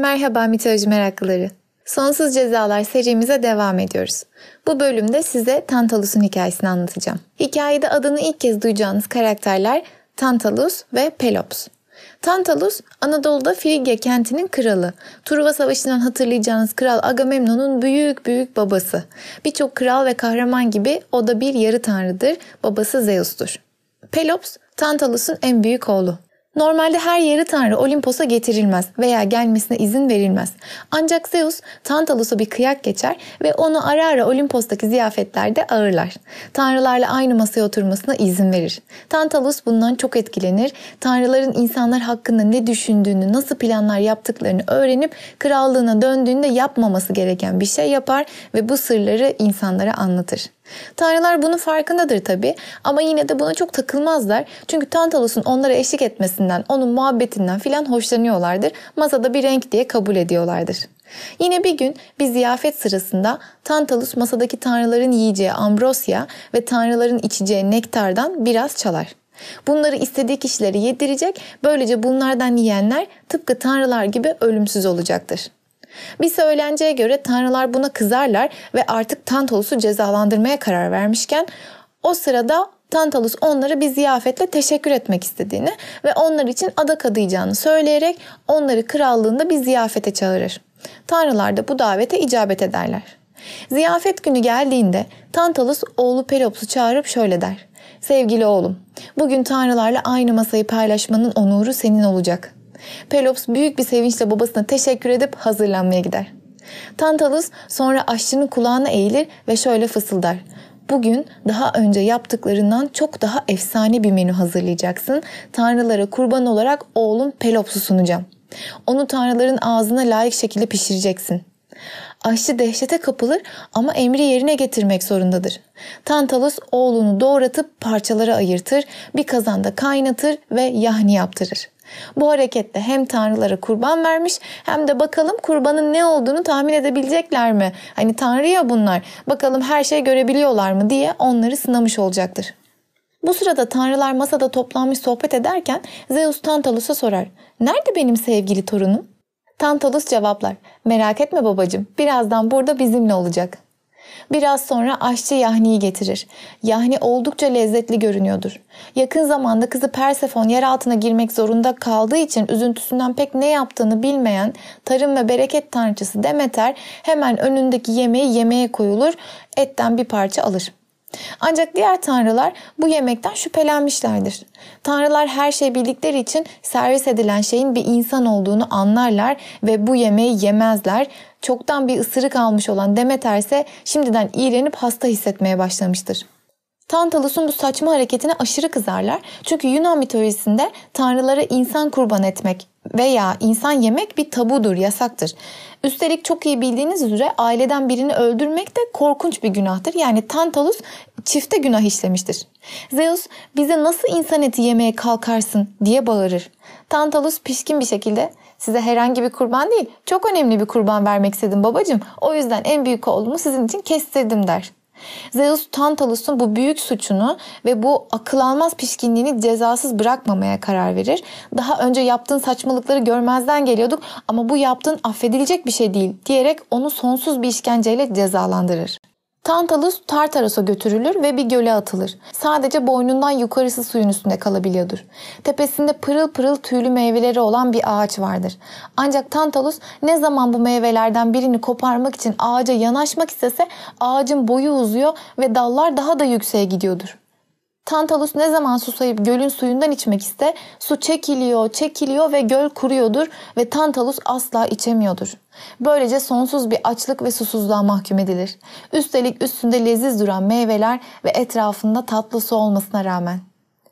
Merhaba mitoloji meraklıları. Sonsuz Cezalar serimize devam ediyoruz. Bu bölümde size Tantalus'un hikayesini anlatacağım. Hikayede adını ilk kez duyacağınız karakterler Tantalus ve Pelops. Tantalus, Anadolu'da Frigya kentinin kralı. Truva Savaşı'ndan hatırlayacağınız kral Agamemnon'un büyük büyük babası. Birçok kral ve kahraman gibi o da bir yarı tanrıdır. Babası Zeus'tur. Pelops, Tantalus'un en büyük oğlu. Normalde her yarı tanrı Olimpos'a getirilmez veya gelmesine izin verilmez. Ancak Zeus Tantalus'a bir kıyak geçer ve onu ara ara Olimpos'taki ziyafetlerde ağırlar. Tanrılarla aynı masaya oturmasına izin verir. Tantalus bundan çok etkilenir. Tanrıların insanlar hakkında ne düşündüğünü, nasıl planlar yaptıklarını öğrenip krallığına döndüğünde yapmaması gereken bir şey yapar ve bu sırları insanlara anlatır. Tanrılar bunun farkındadır tabi ama yine de buna çok takılmazlar. Çünkü Tantalus'un onlara eşlik etmesinden, onun muhabbetinden filan hoşlanıyorlardır. Masada bir renk diye kabul ediyorlardır. Yine bir gün bir ziyafet sırasında Tantalus masadaki tanrıların yiyeceği ambrosya ve tanrıların içeceği nektardan biraz çalar. Bunları istediği kişilere yedirecek, böylece bunlardan yiyenler tıpkı tanrılar gibi ölümsüz olacaktır. Bir söylenceye göre tanrılar buna kızarlar ve artık Tantalus'u cezalandırmaya karar vermişken o sırada Tantalus onlara bir ziyafetle teşekkür etmek istediğini ve onlar için adak adayacağını söyleyerek onları krallığında bir ziyafete çağırır. Tanrılar da bu davete icabet ederler. Ziyafet günü geldiğinde Tantalus oğlu Pelops'u çağırıp şöyle der. Sevgili oğlum, bugün tanrılarla aynı masayı paylaşmanın onuru senin olacak. Pelops büyük bir sevinçle babasına teşekkür edip hazırlanmaya gider. Tantalus sonra aşçının kulağına eğilir ve şöyle fısıldar. Bugün daha önce yaptıklarından çok daha efsane bir menü hazırlayacaksın. Tanrılara kurban olarak oğlum Pelops'u sunacağım. Onu tanrıların ağzına layık şekilde pişireceksin. Aşçı dehşete kapılır ama emri yerine getirmek zorundadır. Tantalus oğlunu doğratıp parçalara ayırtır, bir kazanda kaynatır ve yahni yaptırır. Bu hareketle hem tanrılara kurban vermiş hem de bakalım kurbanın ne olduğunu tahmin edebilecekler mi? Hani tanrı ya bunlar. Bakalım her şey görebiliyorlar mı diye onları sınamış olacaktır. Bu sırada tanrılar masada toplanmış sohbet ederken Zeus Tantalus'a sorar. Nerede benim sevgili torunum? Tantalus cevaplar. Merak etme babacığım birazdan burada bizimle olacak. Biraz sonra aşçı Yahni'yi getirir. Yahni oldukça lezzetli görünüyordur. Yakın zamanda kızı Persefon yer altına girmek zorunda kaldığı için üzüntüsünden pek ne yaptığını bilmeyen tarım ve bereket tanrıçısı Demeter hemen önündeki yemeği yemeye koyulur, etten bir parça alır. Ancak diğer tanrılar bu yemekten şüphelenmişlerdir. Tanrılar her şey bildikleri için servis edilen şeyin bir insan olduğunu anlarlar ve bu yemeği yemezler. Çoktan bir ısırık almış olan Demeter ise şimdiden iğrenip hasta hissetmeye başlamıştır. Tantalus'un bu saçma hareketine aşırı kızarlar. Çünkü Yunan mitolojisinde tanrılara insan kurban etmek veya insan yemek bir tabudur, yasaktır. Üstelik çok iyi bildiğiniz üzere aileden birini öldürmek de korkunç bir günahtır. Yani Tantalus çifte günah işlemiştir. Zeus bize nasıl insan eti yemeye kalkarsın diye bağırır. Tantalus pişkin bir şekilde size herhangi bir kurban değil çok önemli bir kurban vermek istedim babacığım. O yüzden en büyük oğlumu sizin için kestirdim der. Zeus Tantalus'un bu büyük suçunu ve bu akıl almaz pişkinliğini cezasız bırakmamaya karar verir. Daha önce yaptığın saçmalıkları görmezden geliyorduk ama bu yaptığın affedilecek bir şey değil diyerek onu sonsuz bir işkenceyle cezalandırır. Tantalus Tartaros'a götürülür ve bir göle atılır. Sadece boynundan yukarısı suyun üstünde kalabiliyordur. Tepesinde pırıl pırıl tüylü meyveleri olan bir ağaç vardır. Ancak Tantalus ne zaman bu meyvelerden birini koparmak için ağaca yanaşmak istese ağacın boyu uzuyor ve dallar daha da yükseğe gidiyordur. Tantalus ne zaman susayıp gölün suyundan içmek iste su çekiliyor, çekiliyor ve göl kuruyordur ve Tantalus asla içemiyordur. Böylece sonsuz bir açlık ve susuzluğa mahkum edilir. Üstelik üstünde leziz duran meyveler ve etrafında tatlı su olmasına rağmen.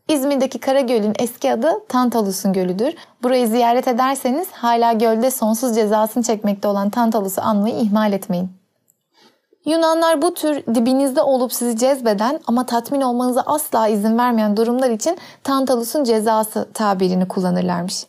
İzmir'deki Karagöl'ün eski adı Tantalus'un gölüdür. Burayı ziyaret ederseniz hala gölde sonsuz cezasını çekmekte olan Tantalus'u anmayı ihmal etmeyin. Yunanlar bu tür dibinizde olup sizi cezbeden ama tatmin olmanıza asla izin vermeyen durumlar için Tantalus'un cezası tabirini kullanırlarmış.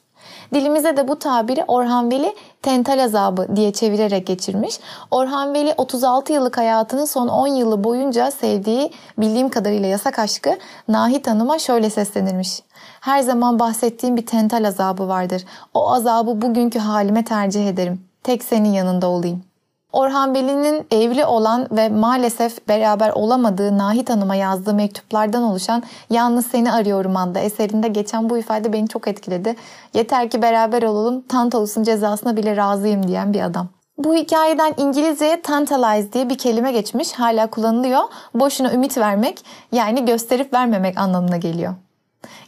Dilimize de bu tabiri Orhan Veli tental azabı diye çevirerek geçirmiş. Orhan Veli 36 yıllık hayatının son 10 yılı boyunca sevdiği bildiğim kadarıyla yasak aşkı Nahit Hanım'a şöyle seslenirmiş. Her zaman bahsettiğim bir tental azabı vardır. O azabı bugünkü halime tercih ederim. Tek senin yanında olayım. Orhan Veli'nin evli olan ve maalesef beraber olamadığı Nahit Hanım'a yazdığı mektuplardan oluşan Yalnız Seni Arıyorum adlı eserinde geçen bu ifade beni çok etkiledi. Yeter ki beraber olalım, Tantalus'un cezasına bile razıyım diyen bir adam. Bu hikayeden İngilizceye tantalize diye bir kelime geçmiş. Hala kullanılıyor. Boşuna ümit vermek yani gösterip vermemek anlamına geliyor.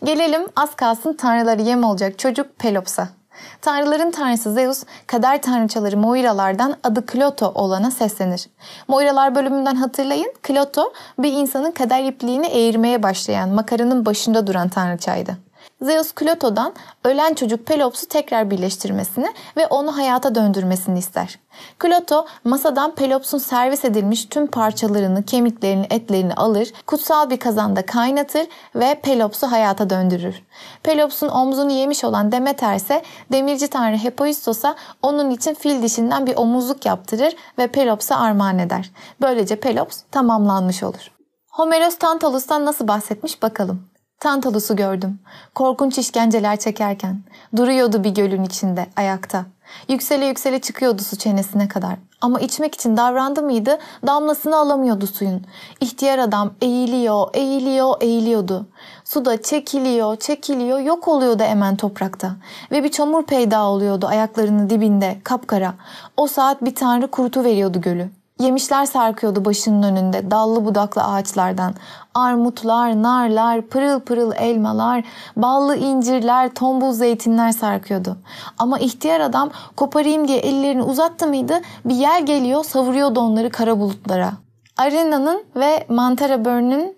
Gelelim az kalsın tanrıları yem olacak çocuk Pelops'a. Tanrıların tanrısı Zeus, kader tanrıçaları Moiralardan adı Kloto olana seslenir. Moiralar bölümünden hatırlayın, Kloto bir insanın kader ipliğini eğirmeye başlayan makaranın başında duran tanrıçaydı. Zeus Kloto'dan ölen çocuk Pelops'u tekrar birleştirmesini ve onu hayata döndürmesini ister. Kloto masadan Pelops'un servis edilmiş tüm parçalarını, kemiklerini, etlerini alır, kutsal bir kazanda kaynatır ve Pelops'u hayata döndürür. Pelops'un omzunu yemiş olan Demeter ise demirci tanrı Hephaistos'a onun için fil dişinden bir omuzluk yaptırır ve Pelops'a armağan eder. Böylece Pelops tamamlanmış olur. Homeros Tantalus'tan nasıl bahsetmiş bakalım. Tantalus'u gördüm. Korkunç işkenceler çekerken. Duruyordu bir gölün içinde, ayakta. Yüksele yüksele çıkıyordu su çenesine kadar. Ama içmek için davrandı mıydı damlasını alamıyordu suyun. İhtiyar adam eğiliyor, eğiliyor, eğiliyordu. Suda çekiliyor, çekiliyor, yok oluyordu hemen toprakta. Ve bir çamur peyda oluyordu ayaklarının dibinde, kapkara. O saat bir tanrı kurutu veriyordu gölü. Yemişler sarkıyordu başının önünde dallı budaklı ağaçlardan. Armutlar, narlar, pırıl pırıl elmalar, ballı incirler, tombul zeytinler sarkıyordu. Ama ihtiyar adam koparayım diye ellerini uzattı mıydı bir yer geliyor savuruyordu onları kara bulutlara. Arena'nın ve Mantara Burn'un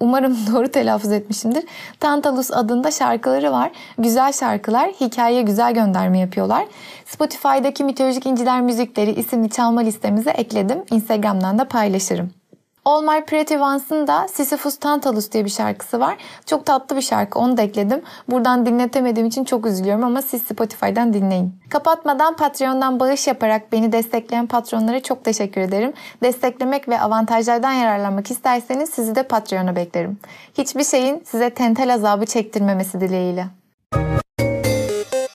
umarım doğru telaffuz etmişimdir. Tantalus adında şarkıları var. Güzel şarkılar, hikayeye güzel gönderme yapıyorlar. Spotify'daki Mitolojik İnciler Müzikleri isimli çalma listemize ekledim. Instagram'dan da paylaşırım. My Pretty Ones'ın da Sisyphus Tantalus diye bir şarkısı var. Çok tatlı bir şarkı onu da ekledim. Buradan dinletemediğim için çok üzülüyorum ama siz Spotify'dan dinleyin. Kapatmadan Patreon'dan bağış yaparak beni destekleyen patronlara çok teşekkür ederim. Desteklemek ve avantajlardan yararlanmak isterseniz sizi de Patreon'a beklerim. Hiçbir şeyin size tentel azabı çektirmemesi dileğiyle.